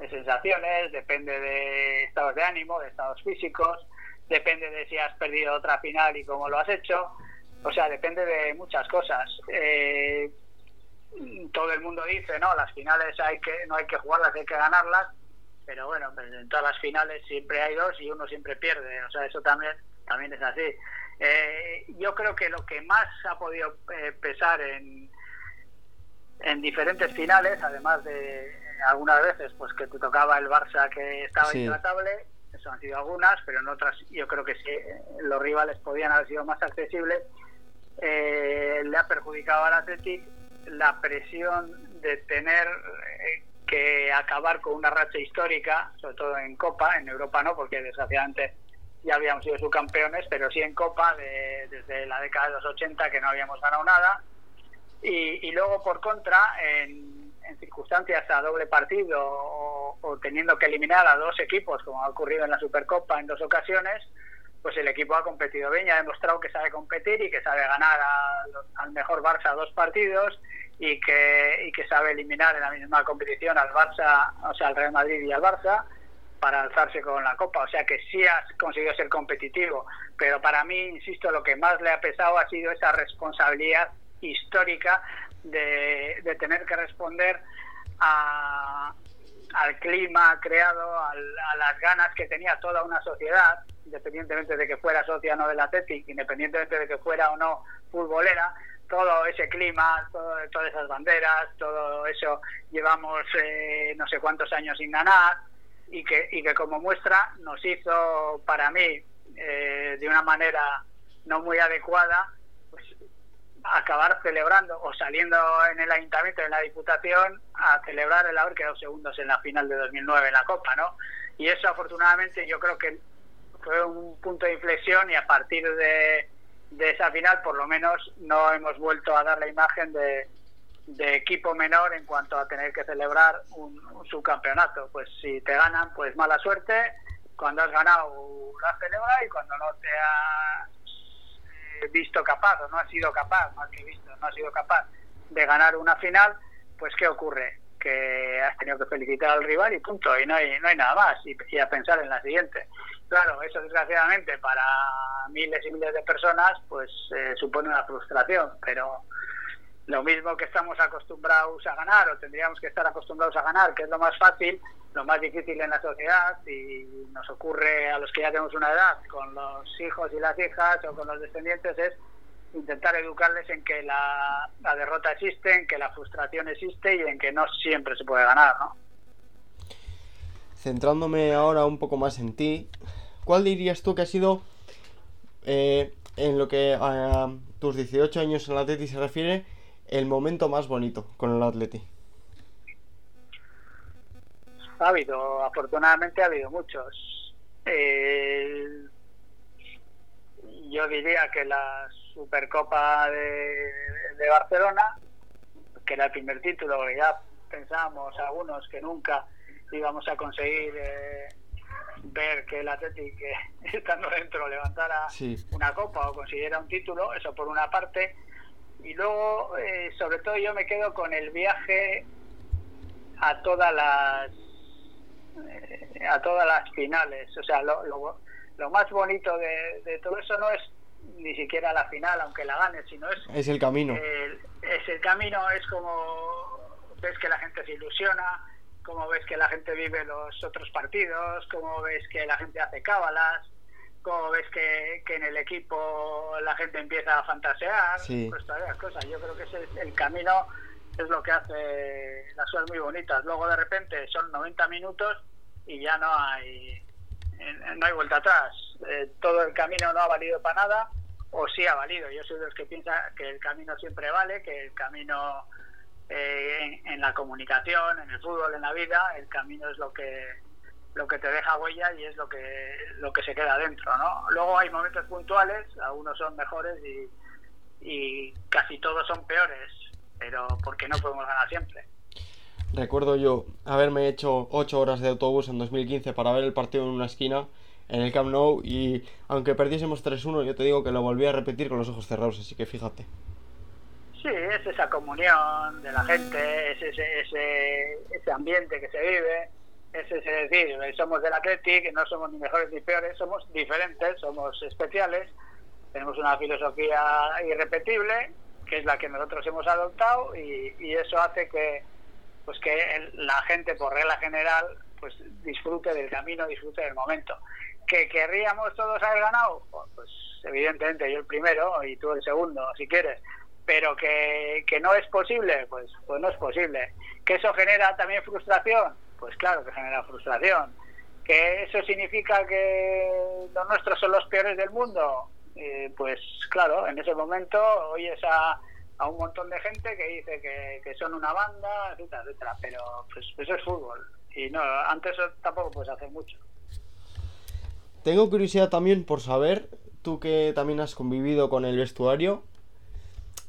sensaciones, depende de estados de ánimo, de estados físicos, depende de si has perdido otra final y cómo lo has hecho, o sea, depende de muchas cosas. Eh, todo el mundo dice, no, las finales hay que no hay que jugarlas, hay que ganarlas, pero bueno, pues en todas las finales siempre hay dos y uno siempre pierde, o sea, eso también también es así. Eh, yo creo que lo que más ha podido eh, pesar en, en diferentes finales, además de algunas veces pues que te tocaba el Barça que estaba intratable, eso han sido algunas, pero en otras yo creo que sí, los rivales podían haber sido más accesibles, eh, le ha perjudicado al Athletic la presión de tener que acabar con una racha histórica, sobre todo en Copa, en Europa no, porque desgraciadamente ya habíamos sido subcampeones, pero sí en Copa desde la década de los 80 que no habíamos ganado nada. Y, luego, por contra, en, circunstancias a doble partido o, teniendo que eliminar a dos equipos, como ha ocurrido en la Supercopa en dos ocasiones, pues el equipo ha competido bien y ha demostrado que sabe competir y que sabe ganar al mejor Barça dos partidos y que, sabe eliminar en la misma competición al Barça, o sea, al Real Madrid y al Barça para alzarse con la copa. O sea que sí has conseguido ser competitivo, pero para mí, insisto, lo que más le ha pesado ha sido esa responsabilidad histórica de tener que responder a, al clima creado, a las ganas que tenía toda una sociedad, independientemente de que fuera socia o no del Athletic, independientemente de que fuera o no futbolera, todo ese clima, todas esas banderas, todo eso llevamos eh, no sé cuántos años sin ganar, y que, y que como muestra nos hizo para mí eh, de una manera no muy adecuada pues acabar celebrando o saliendo en el ayuntamiento, en la diputación, a celebrar el haber quedado segundos en la final de 2009 en la Copa, ¿no? Y eso afortunadamente yo creo que fue un punto de inflexión y a partir de, de esa final por lo menos no hemos vuelto a dar la imagen de, de equipo menor en cuanto a tener que celebrar un, subcampeonato. Pues si te ganan, pues mala suerte. Cuando has ganado, la celebra y cuando no te eh, visto capaz o no has sido capaz, más que visto, no has sido capaz de ganar una final, pues ¿qué ocurre? Que has tenido que felicitar al rival y punto, y no hay, no hay nada más, y, a pensar en la siguiente. Claro, eso desgraciadamente para miles y miles de personas, pues eh, supone una frustración, pero lo mismo que estamos acostumbrados a ganar o tendríamos que estar acostumbrados a ganar, que es lo más fácil, lo más difícil en la sociedad y nos ocurre a los que ya tenemos una edad con los hijos y las hijas o con los descendientes es intentar educarles en que la, derrota existe, en que la frustración existe y en que no siempre se puede ganar, ¿no? Centrándome ahora un poco más en ti, ¿cuál dirías tú que ha sido eh, en lo que a tus 18 años en la Teti se refiere el momento más bonito con el Atleti? Ha habido, afortunadamente ha habido muchos. yo diría que la Supercopa de, de Barcelona, que era el primer título, ya pensábamos algunos que nunca íbamos a conseguir eh, ver que el Atlético estando dentro levantara una copa o consiguiera un título, eso por una parte. Y luego, eh, sobre todo, yo me quedo con el viaje a todas las eh, a todas las finales. O sea, lo, lo, más bonito de, todo eso no es ni siquiera la final, aunque la gane, sino es es el camino. es el camino, es como ves que la gente se ilusiona, como ves que la gente vive los otros partidos, como ves que la gente hace cábalas, como ves que, en el equipo la gente empieza a fantasear, pues todas las cosas. Yo creo que ese es el camino, es lo que hace las cosas muy bonitas. Luego de repente son 90 minutos y ya no hay no hay vuelta atrás. Eh, todo el camino no ha valido para nada o sí ha valido. Yo soy de los que piensa que el camino siempre vale, que el camino eh, en, la comunicación, en el fútbol, en la vida, el camino es lo que lo que te deja huella y es lo que lo que se queda dentro, ¿no? Luego hay momentos puntuales, algunos son mejores y, y casi todos son peores, pero porque no podemos ganar siempre. Recuerdo yo haberme hecho 8 horas de autobús en 2015 para ver el partido en una esquina en el Camp Nou y aunque perdiésemos 3-1 yo te digo que lo volví a repetir con los ojos cerrados, así que fíjate. Sí, es esa comunión de la gente, es ese, ese, ese ambiente que se vive, es ese decir, somos del Athletic, no somos ni mejores ni peores, somos diferentes, somos especiales, tenemos una filosofía irrepetible, que es la que nosotros hemos adoptado, y, eso hace que pues que la gente, por regla general, pues disfrute del camino, disfrute del momento. ¿Que querríamos todos haber ganado? Pues evidentemente yo el primero y tú el segundo, si quieres pero que, que no es posible, pues, pues no es posible. ¿Que eso genera también frustración? Pues claro que genera frustración. ¿Que eso significa que los nuestros son los peores del mundo? Pues claro, en ese momento oyes a, a un montón de gente que dice que, que son una banda, etcétera, etcétera, pero pues eso es fútbol. Y no, antes tampoco puedes hacer mucho. Tengo curiosidad también por saber, tú que también has convivido con el vestuario,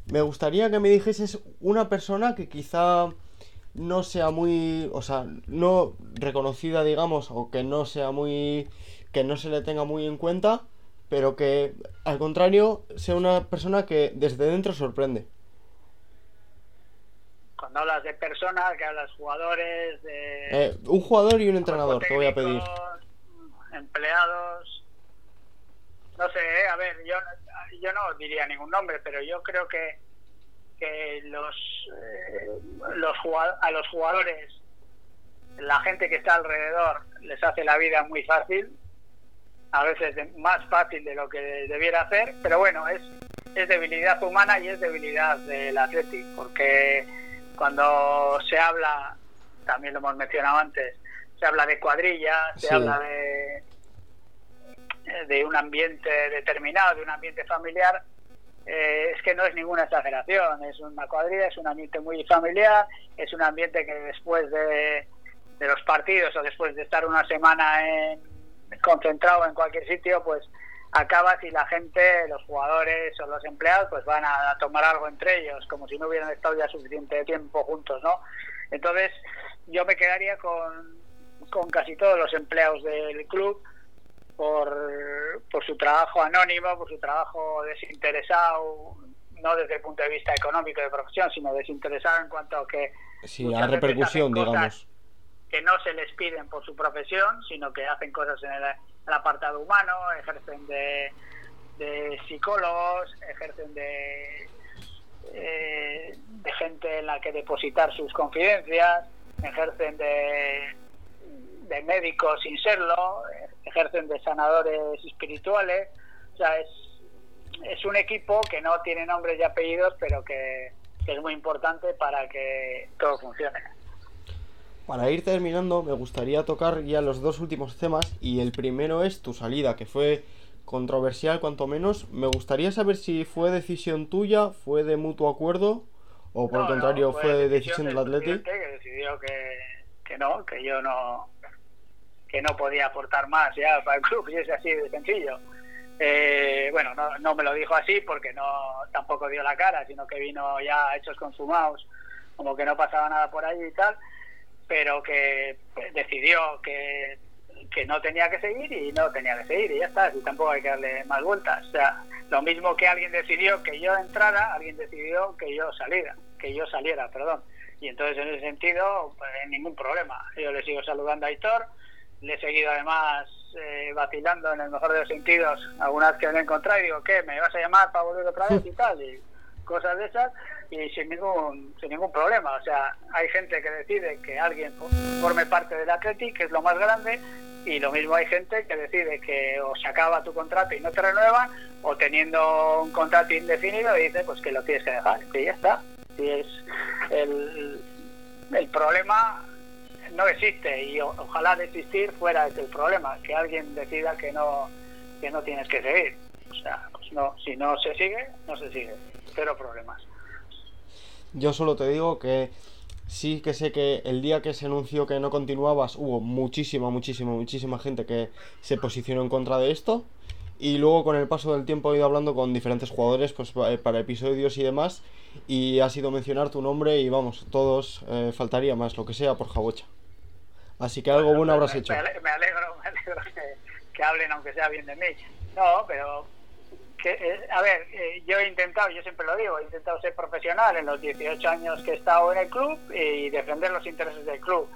me gustaría que me dijeses una persona que quizá no sea muy, o sea, no reconocida, digamos, o que no sea muy, que no se le tenga muy en cuenta, pero que al contrario sea una persona que desde dentro sorprende. Cuando hablas de personas, que hablas jugadores, de... Eh, un jugador y un entrenador, te voy a pedir. Empleados, no sé, eh, a ver, yo, yo no diría ningún nombre, pero yo creo que, que los, eh, los a los jugadores, la gente que está alrededor, les hace la vida muy fácil, a veces más fácil de lo que debiera hacer, pero bueno, es, es debilidad humana y es debilidad del Atlético, porque cuando se habla, también lo hemos mencionado antes, se habla de cuadrilla, se habla de de un ambiente determinado, de un ambiente familiar, eh, es que no es ninguna exageración, es una cuadrilla, es un ambiente muy familiar, es un ambiente que después de, los partidos o después de estar una semana en, concentrado en cualquier sitio, pues acabas y la gente, los jugadores o los empleados, pues van a, tomar algo entre ellos, como si no hubieran estado ya suficiente tiempo juntos, ¿no? Entonces, yo me quedaría con, con casi todos los empleados del club, por, por su trabajo anónimo, por su trabajo desinteresado, no desde el punto de vista económico de profesión, sino desinteresado en cuanto a que... Sí, la repercusión, digamos. Que no se les piden por su profesión, sino que hacen cosas en el, apartado humano, ejercen de, de psicólogos, ejercen de, eh, de gente en la que depositar sus confidencias, ejercen de, de médicos sin serlo, ejercen de sanadores espirituales. O sea, es, es un equipo que no tiene nombres y apellidos, pero que, es muy importante para que todo funcione. Para ir terminando, me gustaría tocar ya los dos últimos temas y el primero es tu salida, que fue controversial cuanto menos. Me gustaría saber si fue decisión tuya, fue de mutuo acuerdo o por el contrario fue, decisión, del Atlético. Que decidió que, que no, que yo no, que no podía aportar más ya para el club y es así de sencillo. Eh, bueno, no, no, me lo dijo así porque no tampoco dio la cara, sino que vino ya hechos consumados, como que no pasaba nada por ahí y tal, pero que decidió que, que no tenía que seguir y no tenía que seguir y ya está, y tampoco hay que darle más vueltas. O sea, lo mismo que alguien decidió que yo entrara, alguien decidió que yo saliera, que yo saliera, perdón. Y entonces en ese sentido, pues, ningún problema. Yo le sigo saludando a Aitor, le he seguido además eh, vacilando en el mejor de los sentidos algunas que me he encontrado y digo, ¿qué? ¿Me vas a llamar para volver otra vez y tal? Y cosas de esas y sin ningún, sin ningún problema. O sea, hay gente que decide que alguien forme parte del Athletic, que es lo más grande, y lo mismo hay gente que decide que o se acaba tu contrato y no te renuevan, o teniendo un contrato indefinido dice pues que lo tienes que dejar, y ya está. Y es el, el problema no existe y ojalá de existir fuera el problema, que alguien decida que no, que no tienes que seguir. O sea, pues no, si no se sigue, no se sigue. Cero problemas. Yo solo te digo que sí que sé que el día que se anunció que no continuabas hubo muchísima, muchísima, muchísima gente que se posicionó en contra de esto. Y luego con el paso del tiempo he ido hablando con diferentes jugadores pues, eh, para episodios y demás. Y ha sido mencionar tu nombre y vamos, todos eh, faltaría más, lo que sea, por Jabocha. Así que algo bueno habrás hecho. Me alegro, me alegro que, hablen aunque sea bien de mí. No, pero que, eh, a ver, eh, yo he intentado, yo siempre lo digo, he intentado ser profesional en los 18 años que he estado en el club y defender los intereses del club.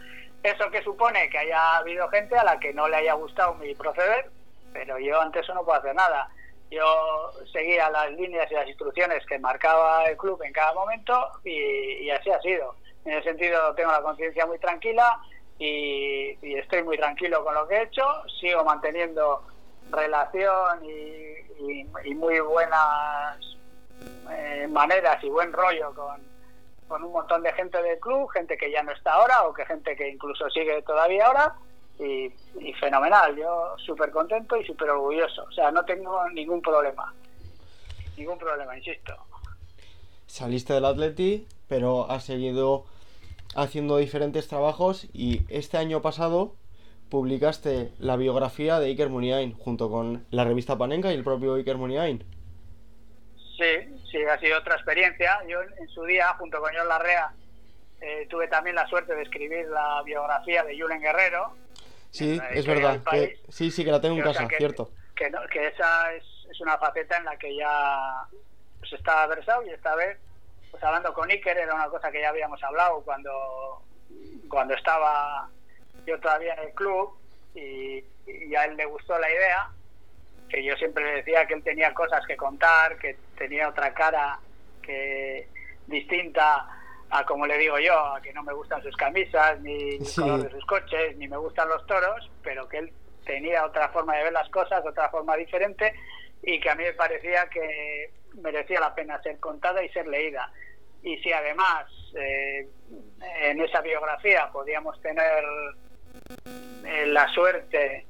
Eso que supone que haya habido gente a la que no le haya gustado mi proceder, pero yo ante eso no puedo hacer nada. Yo seguía las líneas y las instrucciones que marcaba el club en cada momento y, y así ha sido. En ese sentido tengo la conciencia muy tranquila y, estoy muy tranquilo con lo que he hecho, sigo manteniendo relación y, muy buenas eh, maneras y buen rollo con, con un montón de gente del club, gente que ya no está ahora o que gente que incluso sigue todavía ahora. Y, fenomenal, yo súper contento y súper orgulloso, o sea, no tengo ningún problema, ningún problema, insisto. Saliste del Atleti, pero has seguido haciendo diferentes trabajos y este año pasado publicaste la biografía de Iker Muniain junto con la revista Panenka y el propio Iker Muniain. Sí, sí, ha sido otra experiencia. Yo en su día, junto con John Larrea, eh, tuve también la suerte de escribir la biografía de Julen Guerrero. Sí, es verdad. sí, sí, que la tengo en casa, cierto. Que, que esa es, es, una faceta en la que ya pues, está versado y esta vez pues hablando con Iker era una cosa que ya habíamos hablado cuando, cuando estaba yo todavía en el club y, a él le gustó la idea, que yo siempre le decía que él tenía cosas que contar, que tenía otra cara que distinta a como le digo yo, a que no me gustan sus camisas, ni el color de sus coches, ni me gustan los toros, pero que él tenía otra forma de ver las cosas, otra forma diferente y que a mí me parecía que merecía la pena ser contada y ser leída. Y si además eh, en esa biografía podíamos tener eh, la suerte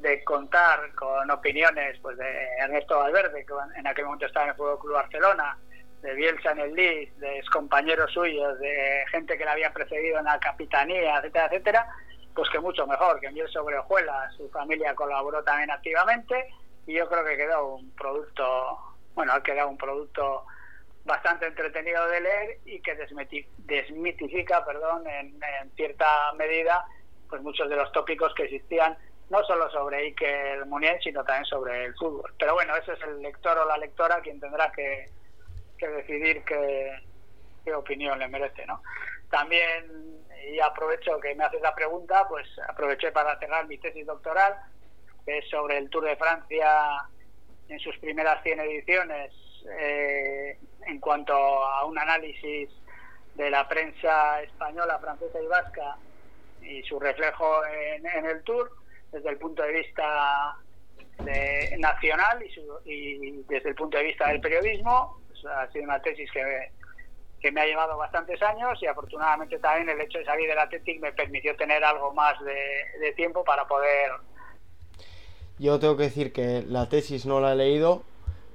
de contar con opiniones pues de Ernesto Valverde, que en aquel momento estaba en el Fútbol Club Barcelona, de Bielsa en el Leeds, de compañeros suyos, de gente que le había precedido en la capitanía, etcétera, etcétera, pues que mucho mejor, que Miel sobre Ojuela, su familia colaboró también activamente y yo creo que quedó un producto, bueno, ha quedado un producto bastante entretenido de leer y que desmitifica, perdón, en, cierta medida, pues muchos de los tópicos que existían no solo sobre Iker Munier, sino también sobre el fútbol. Pero bueno, ese es el lector o la lectora quien tendrá que, decidir qué, qué opinión le merece, ¿no? También, y aprovecho que me haces la pregunta, pues aproveché para cerrar mi tesis doctoral, que es sobre el Tour de Francia en sus primeras 100 ediciones, eh, en cuanto a un análisis de la prensa española, francesa y vasca y su reflejo en, el Tour desde el punto de vista nacional y, desde el punto de vista del periodismo. Ha sido una tesis que, que me ha llevado bastantes años y afortunadamente también el hecho de salir del Athletic me permitió tener algo más de tiempo para poder yo tengo que decir que la tesis no la he leído,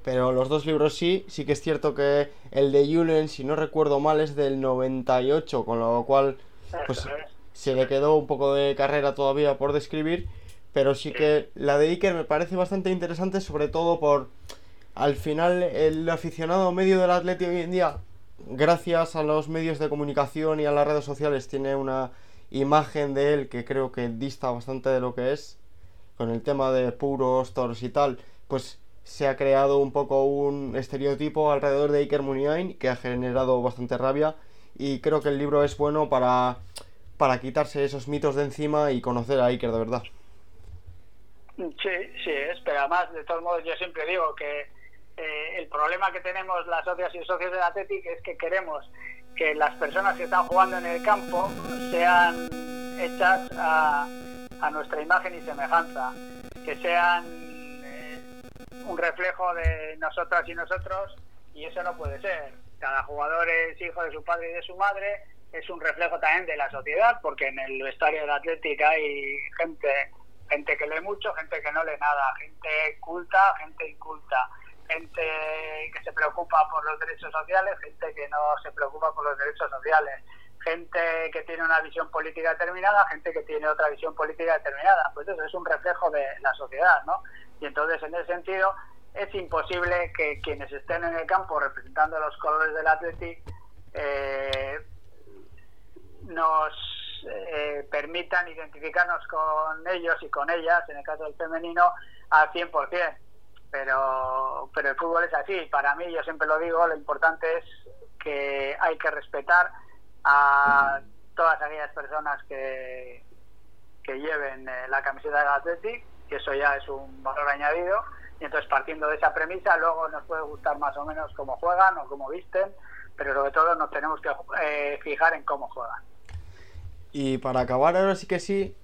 pero los dos libros sí. Sí que es cierto que el de Julen, si no recuerdo mal, es del 98, con lo cual pues se le quedó un poco de carrera todavía por describir. Pero sí que la de Iker me parece bastante interesante, sobre todo por al final el aficionado medio del Atleti hoy en día, gracias a los medios de comunicación y a las redes sociales, tiene una imagen de él que creo que dista bastante de lo que es, con el tema de puros, toros y tal, pues se ha creado un poco un estereotipo alrededor de Iker Muniain que ha generado bastante rabia y creo que el libro es bueno para, para quitarse esos mitos de encima y conocer a Iker de verdad. Sí, sí es, pero además, de todos modos, yo siempre digo que eh, el problema que tenemos las socias y socios del Athletic es que queremos que las personas que están jugando en el campo sean hechas a, nuestra imagen y semejanza, que sean eh, un reflejo de nosotras y nosotros, y eso no puede ser. Cada jugador es hijo de su padre y de su madre, es un reflejo también de la sociedad, porque en el vestuario del Athletic hay gente gente que lee mucho, gente que no lee nada, gente culta, gente inculta, gente que se preocupa por los derechos sociales, gente que no se preocupa por los derechos sociales, gente que tiene una visión política determinada, gente que tiene otra visión política determinada. Pues eso es un reflejo de la sociedad, ¿no? Y entonces, en ese sentido, es imposible que quienes estén en el campo representando los colores del Athletic eh, nos eh, permitan identificarnos con ellos y con ellas, en el caso del femenino, al 100%. Pero, pero el fútbol es así. Para mí, yo siempre lo digo, lo importante es que hay que respetar a todas aquellas personas que, que lleven eh, la camiseta del Athletic, y eso ya es un valor añadido. Y entonces, partiendo de esa premisa, luego nos puede gustar más o menos cómo juegan o cómo visten, pero sobre todo nos tenemos que eh, fijar en cómo juegan. Y para acabar ahora sí que sí,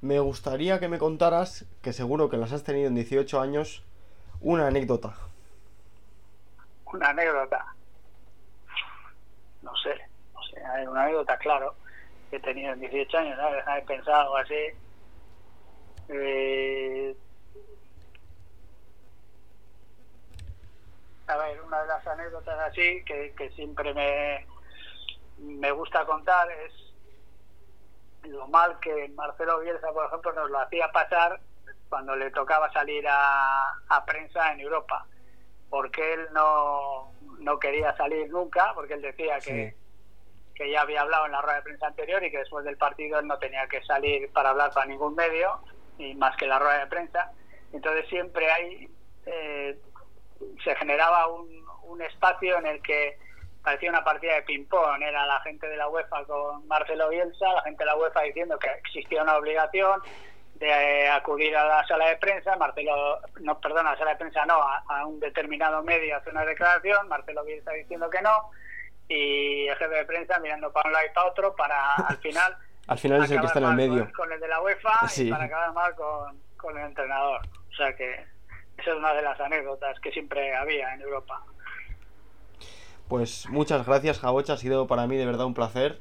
me gustaría que me contaras, que seguro que las has tenido en 18 años, una anécdota. Una anécdota. No sé, no sé, una anécdota, claro, que he tenido en 18 años, ¿no? He pensado así. Eh... A ver, una de las anécdotas así que, que siempre me, me gusta contar es lo mal que Marcelo Bielsa, por ejemplo, nos lo hacía pasar cuando le tocaba salir a, prensa en Europa, porque él no, no quería salir nunca, porque él decía que, que ya había hablado en la rueda de prensa anterior y que después del partido él no tenía que salir para hablar para ningún medio, ni más que la rueda de prensa. Entonces siempre hay, eh, se generaba un, un espacio en el que parecía una partida de ping-pong. Era la gente de la UEFA con Marcelo Bielsa, la gente de la UEFA diciendo que existía una obligación de eh, acudir a la sala de prensa. Marcelo, no, perdona, a la sala de prensa no, a, un determinado medio hace una declaración. Marcelo Bielsa diciendo que no. Y el jefe de prensa mirando para un lado y para otro para al final. al final es el que está en el medio. Con, el de la UEFA y para acabar mal con, con el entrenador. O sea que esa es una de las anécdotas que siempre había en Europa. Pues muchas gracias, Jabocha. Ha sido para mí de verdad un placer.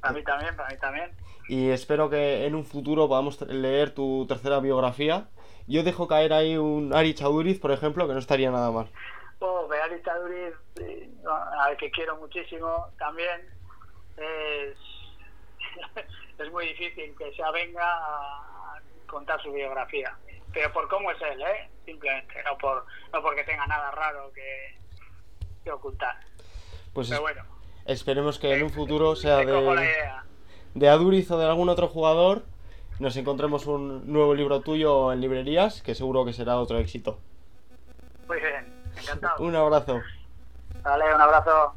Para mí también, para mí también. Y espero que en un futuro podamos leer tu tercera biografía. Yo dejo caer ahí un Ari Chauduriz, por ejemplo, que no estaría nada mal. Oh, Ari Chauduriz, eh, al que quiero muchísimo también, es, es muy difícil que se avenga a contar su biografía. Pero por cómo es él, ¿eh? Simplemente, no, por, no porque tenga nada raro que, ocultar. Pues bueno, esperemos que en un futuro sea de, de Aduriz o de algún otro jugador nos encontremos un nuevo libro tuyo en librerías, que seguro que será otro éxito. Muy bien, encantado. un abrazo. Vale, un abrazo.